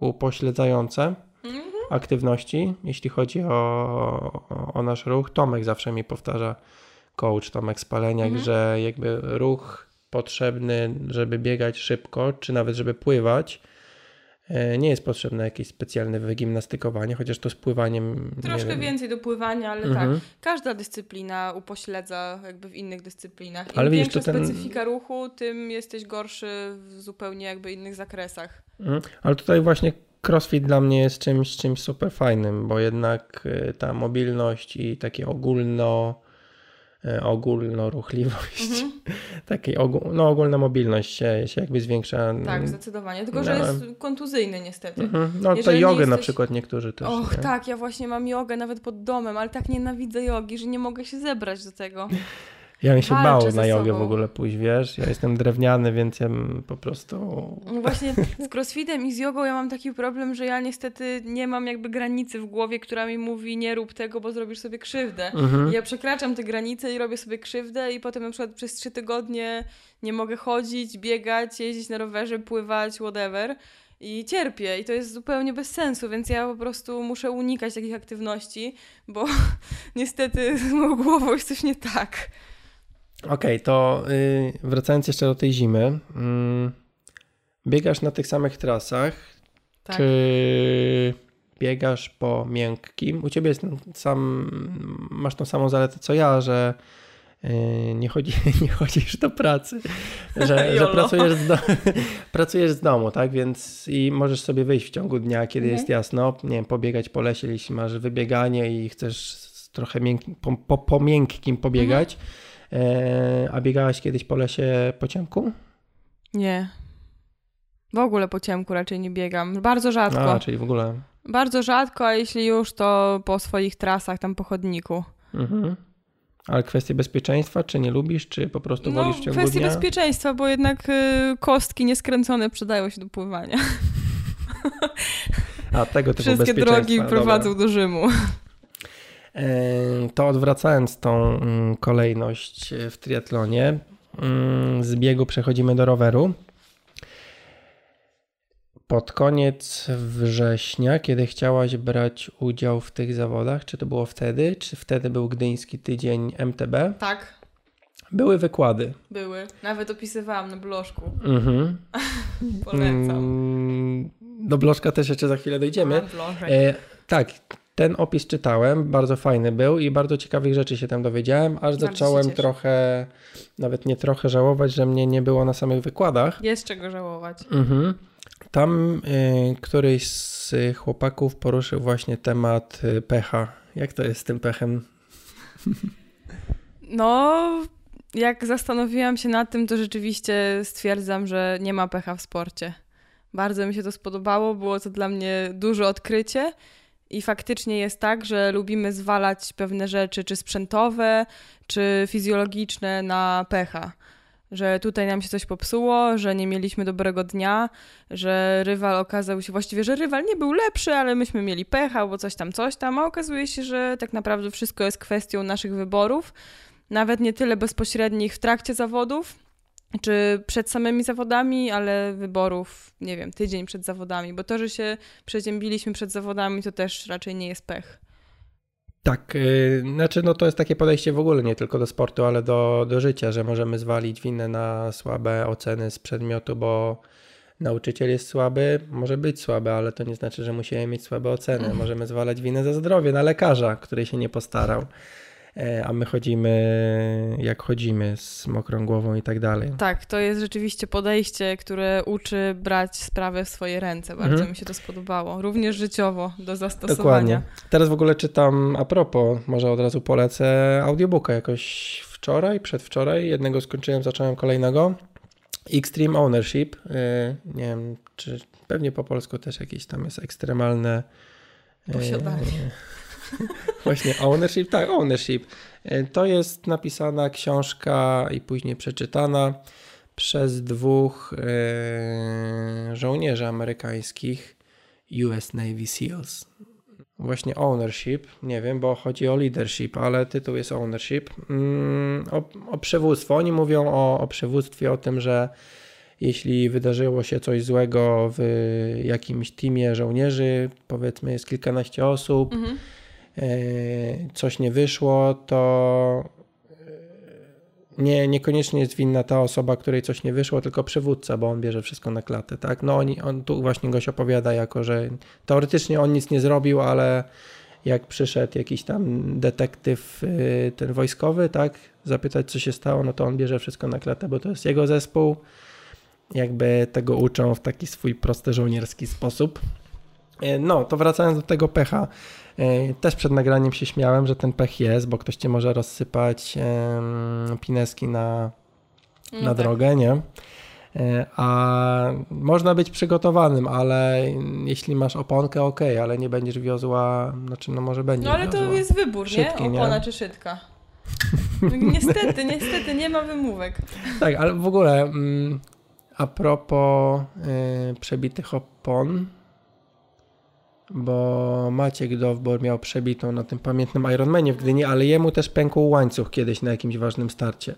upośledzające mhm. aktywności, jeśli chodzi o, o, o, nasz ruch. Tomek zawsze mi powtarza, coach Tomek Spaleniak, mhm. że jakby ruch potrzebny, żeby biegać szybko, czy nawet żeby pływać, E, nie jest potrzebne jakieś specjalne wygimnastykowanie, chociaż to z pływaniem.
Troszkę więcej do pływania, ale mhm. tak. Każda dyscyplina upośledza jakby w innych dyscyplinach. Im ale widzisz, większa ten... specyfika ruchu, tym jesteś gorszy w zupełnie jakby innych zakresach.
Mhm. Ale tutaj właśnie crossfit dla mnie jest czymś, czymś super fajnym, bo jednak e, ta mobilność i takie ogólno ogólnoruchliwość, mhm. takiej ogól, no, ogólna mobilność się, się jakby zwiększa.
Tak, zdecydowanie. Tylko, że no. jest kontuzyjny niestety.
Mhm. No to jogę jesteś... na przykład niektórzy też.
Och, nie? tak, ja właśnie mam jogę nawet pod domem, ale tak nienawidzę jogi, że nie mogę się zebrać do tego.
Ja bym się bał na jogę sobą. w ogóle pójść, wiesz? Ja jestem drewniany, więc ja po prostu...
No właśnie z crossfitem i z jogą ja mam taki problem, że ja niestety nie mam jakby granicy w głowie, która mi mówi nie rób tego, bo zrobisz sobie krzywdę. Mhm. Ja przekraczam te granice i robię sobie krzywdę i potem na przykład przez trzy tygodnie nie mogę chodzić, biegać, jeździć na rowerze, pływać, whatever i cierpię i to jest zupełnie bez sensu, więc ja po prostu muszę unikać takich aktywności, bo niestety z moją głową jest coś nie tak.
Okej, okay, to yy, wracając jeszcze do tej zimy. Yy, biegasz na tych samych trasach. Tak. Czy biegasz po miękkim? U ciebie jest sam, masz tą samą zaletę co ja, że yy, nie, chodzi, nie chodzisz do pracy, że, że pracujesz, z do, pracujesz z domu, tak? Więc i możesz sobie wyjść w ciągu dnia, kiedy mhm. jest jasno, nie wiem, pobiegać po lesie, jeśli masz wybieganie i chcesz trochę miękki, po, po, po miękkim pobiegać. Mhm a biegałaś kiedyś po lesie po ciemku?
Nie. W ogóle po ciemku raczej nie biegam. Bardzo rzadko.
A, czyli w ogóle.
Bardzo rzadko, a jeśli już, to po swoich trasach, tam po chodniku. Mhm.
Ale kwestie bezpieczeństwa, czy nie lubisz, czy po prostu no, wolisz w ciągu
kwestie
dnia?
bezpieczeństwa, bo jednak y, kostki nieskręcone przydają się do pływania.
A tego typu
Wszystkie drogi prowadzą Dobra. do Rzymu.
To odwracając tą mm, kolejność w triatlonie, mm, z biegu przechodzimy do roweru. Pod koniec września, kiedy chciałaś brać udział w tych zawodach, czy to było wtedy, czy wtedy był Gdyński Tydzień MTB?
Tak.
Były wykłady.
Były. Nawet opisywałam na blożku. Mhm. Polecam. Mm,
do blożka też jeszcze za chwilę dojdziemy. E, tak, ten opis czytałem, bardzo fajny był i bardzo ciekawych rzeczy się tam dowiedziałem, aż zacząłem trochę, nawet nie trochę żałować, że mnie nie było na samych wykładach.
Jest czego żałować. Mhm.
Tam y, któryś z chłopaków poruszył właśnie temat y, pecha. Jak to jest z tym pechem?
No, jak zastanowiłam się nad tym, to rzeczywiście stwierdzam, że nie ma pecha w sporcie. Bardzo mi się to spodobało, było to dla mnie duże odkrycie i faktycznie jest tak, że lubimy zwalać pewne rzeczy, czy sprzętowe, czy fizjologiczne, na pecha. Że tutaj nam się coś popsuło, że nie mieliśmy dobrego dnia, że rywal okazał się, właściwie, że rywal nie był lepszy, ale myśmy mieli pecha, bo coś tam, coś tam, a okazuje się, że tak naprawdę wszystko jest kwestią naszych wyborów, nawet nie tyle bezpośrednich w trakcie zawodów, czy przed samymi zawodami, ale wyborów, nie wiem, tydzień przed zawodami, bo to, że się przeziębiliśmy przed zawodami, to też raczej nie jest pech.
Tak, yy, znaczy no to jest takie podejście w ogóle nie tylko do sportu, ale do, do życia, że możemy zwalić winę na słabe oceny z przedmiotu, bo nauczyciel jest słaby, może być słaby, ale to nie znaczy, że musimy mieć słabe oceny. Możemy zwalać winę za zdrowie na lekarza, który się nie postarał. A my chodzimy jak chodzimy z mokrą głową i tak dalej.
Tak, to jest rzeczywiście podejście, które uczy brać sprawę w swoje ręce. Bardzo mhm. mi się to spodobało. Również życiowo do zastosowania. Dokładnie.
Teraz w ogóle czytam, a propos, może od razu polecę audiobooka jakoś wczoraj, przedwczoraj. Jednego skończyłem, zacząłem kolejnego. Extreme Ownership. Y, nie wiem, czy pewnie po polsku też jakieś tam jest ekstremalne.
Y, Posiadanie.
Właśnie ownership, tak, ownership. Y, to jest napisana książka i później przeczytana przez dwóch żołnierzy amerykańskich US Navy SEALs właśnie ownership, nie wiem, bo chodzi o leadership, ale tytuł jest ownership, mm, o, o przywództwo. Oni mówią o, o przywództwie, o tym, że jeśli wydarzyło się coś złego w jakimś teamie żołnierzy, powiedzmy jest kilkanaście osób, mhm. E, coś nie wyszło, to nie, niekoniecznie jest winna ta osoba, której coś nie wyszło, tylko przywódca, bo on bierze wszystko na klatę, tak? No on, on tu właśnie goś opowiada jako, że teoretycznie on nic nie zrobił, ale jak przyszedł jakiś tam detektyw y, ten wojskowy, tak, zapytać co się stało, no to on bierze wszystko na klatę, bo to jest jego zespół. Jakby tego uczą w taki swój prosty żołnierski sposób. No, to wracając do tego pecha. E, też przed nagraniem się śmiałem, że ten pech jest, bo ktoś cię może rozsypać pineski na, no na tak. drogę, nie? E, a można być przygotowanym, ale jeśli masz oponkę, ok, ale nie będziesz wiozła, znaczy no może będzie.
No ale to jest wybór, szybki, nie? Opona nie? czy szytka. niestety, niestety nie ma wymówek.
Tak, ale w ogóle mm, a propos y, przebitych opon, bo Maciek Dowbor miał przebitą na tym pamiętnym Ironmanie w Gdyni, ale jemu też pękł łańcuch kiedyś na jakimś ważnym starcie.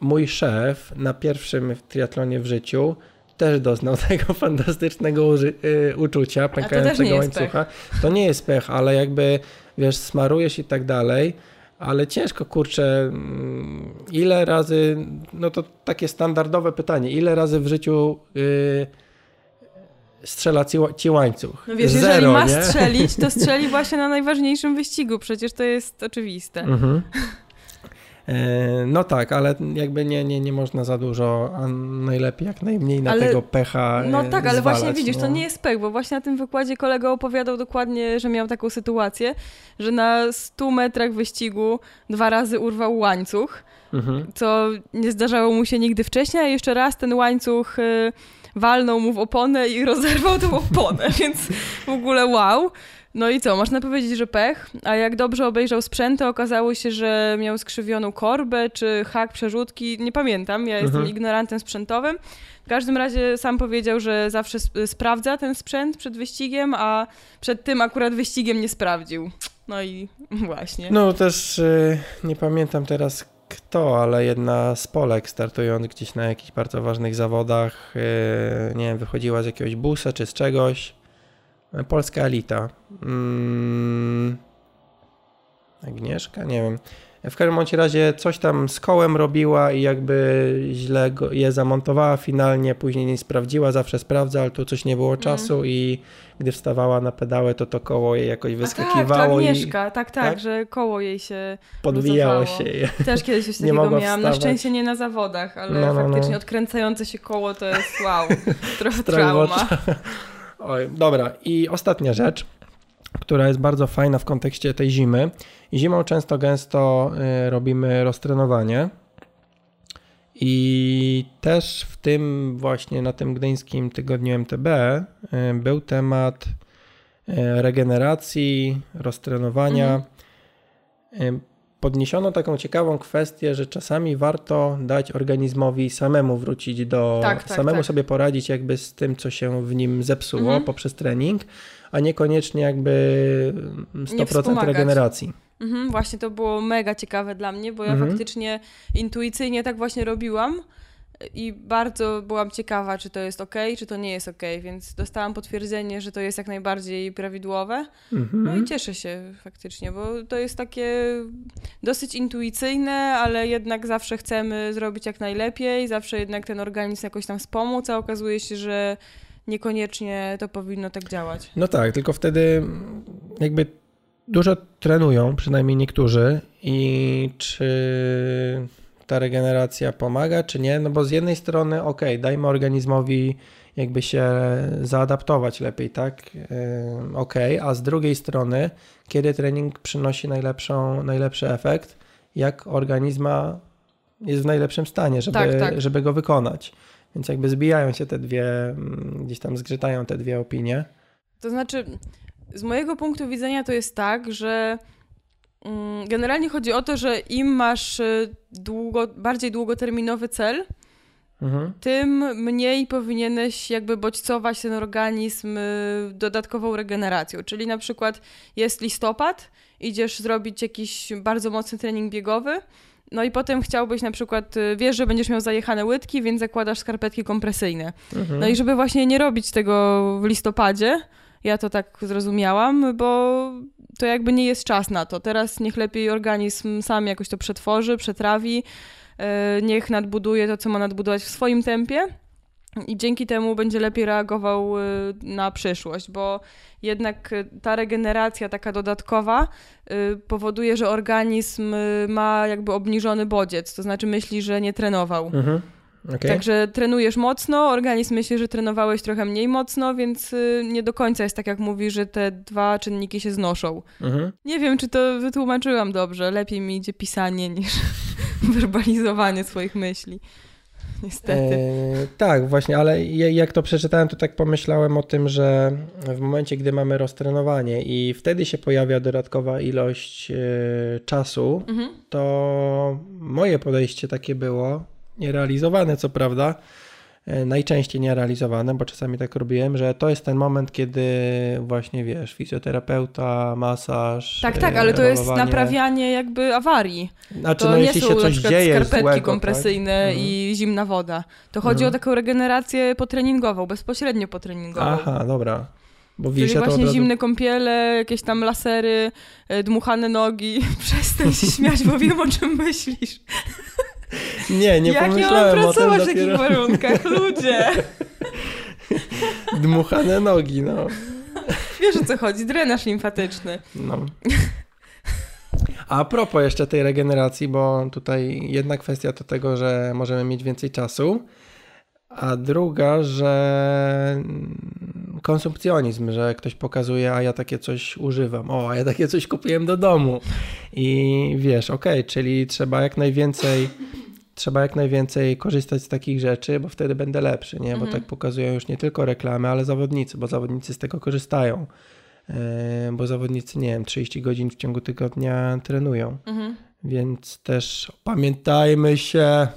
Mój szef na pierwszym triatlonie w życiu też doznał tego fantastycznego y, uczucia pękającego łańcucha. To nie jest pech, ale jakby wiesz, smarujesz i tak dalej ale ciężko, kurczę, mm, ile razy, no to takie standardowe pytanie, ile razy w życiu yy, strzela ci, łańcuch.
No wiesz, Zero, jeżeli ma nie? strzelić, to strzeli właśnie na najważniejszym wyścigu, przecież to jest oczywiste. Mhm.
E, no tak, ale jakby nie, nie, nie można za dużo, a najlepiej jak najmniej na ale, tego pecha.
No
e,
tak, ale właśnie widzisz, no. to nie jest pech, bo właśnie na tym wykładzie kolega opowiadał dokładnie, że miał taką sytuację, że na 100 metrach wyścigu dwa razy urwał łańcuch, mhm. co nie zdarzało mu się nigdy wcześniej, a jeszcze raz ten łańcuch. Y walnął mu w oponę i rozerwał tą oponę, więc w ogóle wow. No i co, można powiedzieć, że pech, a jak dobrze obejrzał sprzęt, to okazało się, że miał skrzywioną korbę czy hak przerzutki, nie pamiętam, ja jestem mhm. ignorantem sprzętowym. W każdym razie sam powiedział, że zawsze sp sprawdza ten sprzęt przed wyścigiem, a przed tym akurat wyścigiem nie sprawdził. No i właśnie.
No też y, nie pamiętam teraz kto, ale jedna z Polek startując gdzieś na jakichś bardzo ważnych zawodach, yy, nie wiem, wychodziła z jakiegoś busa czy z czegoś. Polska elita. Mm, Agnieszka? Nie wiem. W każdym razie coś tam z kołem robiła i jakby źle go, je zamontowała finalnie, później nie sprawdziła, zawsze sprawdza, ale tu coś nie było mhm. czasu mm. i gdy wstawała na pedały, to to koło jej jakoś wyskakiwało. A tak,
Agnieszka, i, tak, tak, tak, że koło jej się
podwijało
luzowało. się. Też kiedyś coś takiego miałam. Wstawać. Na szczęście nie na zawodach, ale no, no, faktycznie no. odkręcające się koło to jest wow, trochę trauma.
Oj, dobra, i ostatnia rzecz która jest bardzo fajna w kontekście tej zimy. I zimą często, gęsto y, robimy roztrenowanie. I też w tym właśnie na tym gdyńskim tygodniu MTB y, był temat y, regeneracji, roztrenowania. Mhm. Podniesiono taką ciekawą kwestię, że czasami warto dać organizmowi samemu wrócić do, tak, tak, samemu tak. sobie poradzić jakby z tym, co się w nim zepsuło mhm. poprzez trening, a niekoniecznie jakby 100% nie regeneracji.
Mhm, właśnie to było mega ciekawe dla mnie, bo ja mhm. faktycznie intuicyjnie tak właśnie robiłam i bardzo byłam ciekawa, czy to jest ok, czy to nie jest ok, więc dostałam potwierdzenie, że to jest jak najbardziej prawidłowe. Mhm. No i cieszę się faktycznie, bo to jest takie dosyć intuicyjne, ale jednak zawsze chcemy zrobić jak najlepiej, zawsze jednak ten organizm jakoś tam wspomóc, a okazuje się, że niekoniecznie to powinno tak działać.
No tak, tylko wtedy jakby dużo trenują, przynajmniej niektórzy, i czy ta regeneracja pomaga, czy nie? No bo z jednej strony, ok, dajmy organizmowi jakby się zaadaptować lepiej, tak? Ok, a z drugiej strony, kiedy trening przynosi najlepszą, najlepszy efekt, jak organizma jest w najlepszym stanie, żeby, tak, tak. żeby go wykonać. Więc jakby zbijają się te dwie, mm, gdzieś tam zgrzytają te dwie opinie.
To znaczy, z mojego punktu widzenia to jest tak, że mm, generalnie chodzi o to, że im masz y, długo, bardziej długoterminowy cel, mhm. tym mniej powinieneś jakby bodźcować ten organizm y, dodatkową regeneracją. Czyli na przykład jest listopad, idziesz zrobić jakiś bardzo mocny trening biegowy, no i potem chciałbyś na przykład, y, wiesz, że będziesz miał zajechane łydki, więc zakładasz skarpetki kompresyjne. Mhm. No i żeby właśnie nie robić tego w listopadzie, ja to tak zrozumiałam, bo to jakby nie jest czas na to. Teraz niech lepiej organizm sam jakoś to przetworzy, przetrawi, y, niech nadbuduje to, co ma nadbudować w swoim tempie i dzięki temu będzie lepiej reagował y, na przyszłość, bo jednak y, ta regeneracja taka dodatkowa y, powoduje, że organizm ma jakby obniżony bodziec, to znaczy myśli, że nie trenował. Mhm. Okay. Także trenujesz mocno, organizm myśli, że trenowałeś trochę mniej mocno, więc nie do końca jest tak, jak mówi, że te dwa czynniki się znoszą. Mhm. Nie wiem, czy to wytłumaczyłam dobrze. Lepiej mi idzie pisanie niż werbalizowanie swoich myśli niestety. E,
tak, właśnie, ale jak to przeczytałem, to tak pomyślałem o tym, że w momencie, gdy mamy roztrenowanie i wtedy się pojawia dodatkowa ilość e, czasu, mhm. to moje podejście takie było, nierealizowane co prawda, najczęściej nierealizowane, bo czasami tak robiłem, że to jest ten moment, kiedy właśnie wiesz, fizjoterapeuta, masaż.
Tak, tak, ale to jest naprawianie jakby awarii.
Znaczy,
to
no, nie jeśli są się coś dzieje
skarpetki
złego, tak?
kompresyjne tak? i zimna woda. To chodzi mhm. o taką regenerację potreningową, bezpośrednio potreningową.
Aha, dobra.
Bo Czyli właśnie razu... zimne kąpiele, jakieś tam lasery, e, dmuchane nogi. Przestań się śmiać, bo wiem o czym myślisz.
Nie, nie Jak pomyślałem
ja mam pracować
o tym
w takich warunkach, ludzie?
Dmuchane nogi, no.
Wiesz o co chodzi, drenaż limfatyczny. No.
A propos jeszcze tej regeneracji, bo tutaj jedna kwestia to tego, że możemy mieć więcej czasu, a druga, że konsumpcjonizm, że ktoś pokazuje, a ja takie coś używam, o, a ja takie coś kupiłem do domu. I wiesz, okej, okay, czyli trzeba jak najwięcej trzeba jak najwięcej korzystać z takich rzeczy, bo wtedy będę lepszy, nie? Bo mhm. tak pokazują już nie tylko reklamy, ale zawodnicy, bo zawodnicy z tego korzystają. E, bo zawodnicy, nie wiem, 30 godzin w ciągu tygodnia trenują. Mhm. Więc też pamiętajmy się.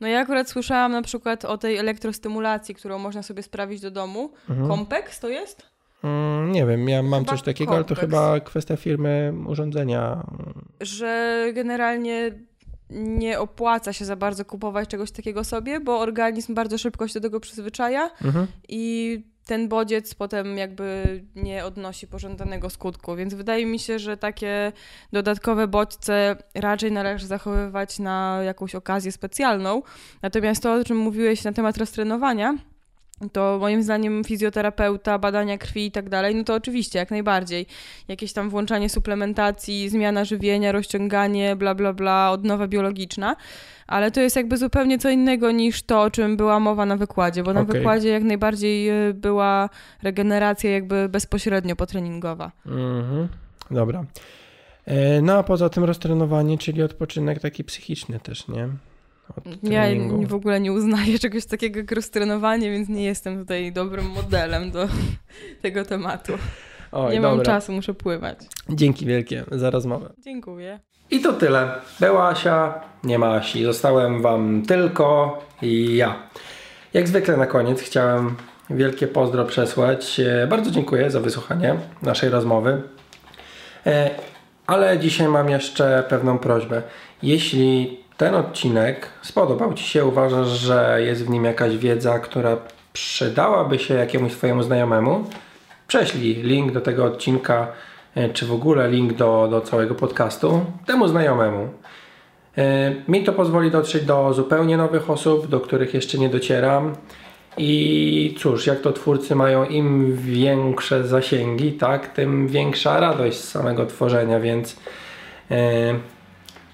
No ja akurat słyszałam na przykład o tej elektrostymulacji, którą można sobie sprawić do domu. Mhm. Kompex to jest?
Mm, nie wiem, ja mam chyba coś takiego, ale to chyba kwestia firmy urządzenia.
Że generalnie nie opłaca się za bardzo kupować czegoś takiego sobie, bo organizm bardzo szybko się do tego przyzwyczaja mhm. i ten bodziec potem jakby nie odnosi pożądanego skutku. Więc wydaje mi się, że takie dodatkowe bodźce raczej należy zachowywać na jakąś okazję specjalną. Natomiast to, o czym mówiłeś na temat roztrenowania, to moim zdaniem fizjoterapeuta, badania krwi i tak dalej, no to oczywiście, jak najbardziej. Jakieś tam włączanie suplementacji, zmiana żywienia, rozciąganie, bla, bla, bla, odnowa biologiczna, ale to jest jakby zupełnie co innego niż to, o czym była mowa na wykładzie, bo na okay. wykładzie jak najbardziej y, była regeneracja jakby bezpośrednio potreningowa. Mhm,
dobra. E, no a poza tym roztrenowanie, czyli odpoczynek taki psychiczny też, nie?
Ja w ogóle nie uznaję czegoś takiego jak roztrenowanie, więc nie jestem tutaj dobrym modelem do tego tematu. Oj, nie dobra. mam czasu, muszę pływać.
Dzięki wielkie za rozmowę.
Dziękuję.
I to tyle. Była Asia, nie ma Asi. Zostałem Wam tylko i ja. Jak zwykle na koniec chciałem wielkie pozdro przesłać. E, bardzo dziękuję za wysłuchanie naszej rozmowy. E, ale dzisiaj mam jeszcze pewną prośbę. Jeśli ten odcinek spodobał Ci się, uważasz, że jest w nim jakaś wiedza, która przydałaby się jakiemuś Twojemu znajomemu, prześlij link do tego odcinka, e, czy w ogóle link do, do całego podcastu temu znajomemu. E, mi to pozwoli dotrzeć do zupełnie nowych osób, do których jeszcze nie docieram. I cóż, jak to twórcy mają im większe zasięgi, tak, tym większa radość z samego tworzenia, więc e,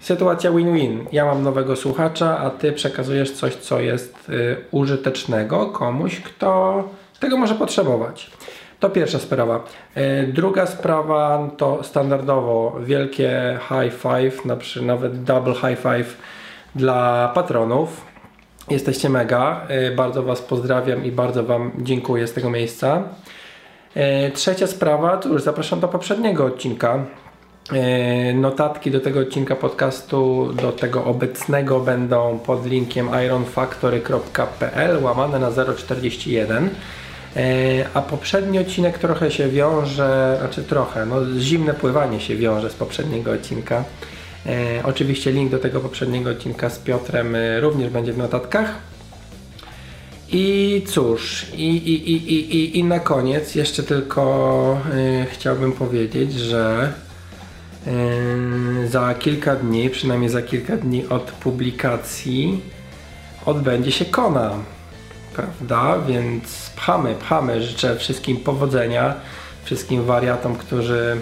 sytuacja win-win. Ja mam nowego słuchacza, a ty przekazujesz coś, co jest e, użytecznego komuś, kto tego może potrzebować. To pierwsza sprawa. E, Druga sprawa to standardowo wielkie high five, na przykład nawet double high five dla patronów. Jesteście mega. E, Bardzo Was pozdrawiam i bardzo Wam dziękuję z tego miejsca. E, Trzecia sprawa, to już zapraszam do poprzedniego odcinka. E, Notatki do tego odcinka podcastu, do tego obecnego będą pod linkiem ironfactory.pl łamane na 041. E, A poprzedni odcinek trochę się wiąże, znaczy trochę, no zimne pływanie się wiąże z poprzedniego odcinka. E, oczywiście link do tego poprzedniego odcinka z Piotrem również będzie w notatkach. I cóż, i, i, i, i, i, na koniec jeszcze tylko chciałbym powiedzieć, że za kilka dni, przynajmniej za kilka dni od publikacji odbędzie się Kona prawda? Więc pchamy, pchamy. Życzę wszystkim powodzenia, wszystkim wariatom, którzy,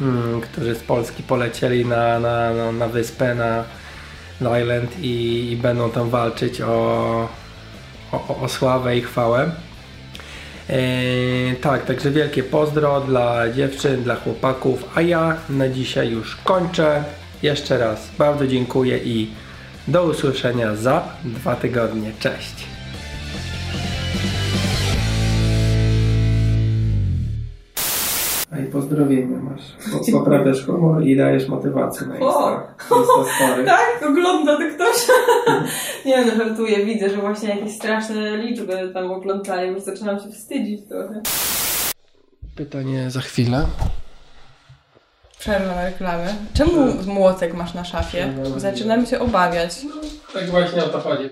mm, którzy z Polski polecieli na, na, na, na wyspę, na, na Island i, i będą tam walczyć o, o, o sławę i chwałę. Eee, tak, także wielkie pozdro dla dziewczyn, dla chłopaków, a ja na dzisiaj już kończę. Jeszcze raz bardzo dziękuję i do usłyszenia za dwa tygodnie. Cześć! Pozdrowienia masz. Bo poprawiasz humor i dajesz motywację na Insta. Insta.
Tak, ogląda to ktoś. nie no, żartuję, widzę, że właśnie jakieś straszne liczby tam oglądają, już zaczynam się wstydzić trochę.
Pytanie za chwilę.
Przerwa na reklamę. Czemu młotek masz na szafie? Zaczynam się obawiać.
Tak właśnie o to chodzi.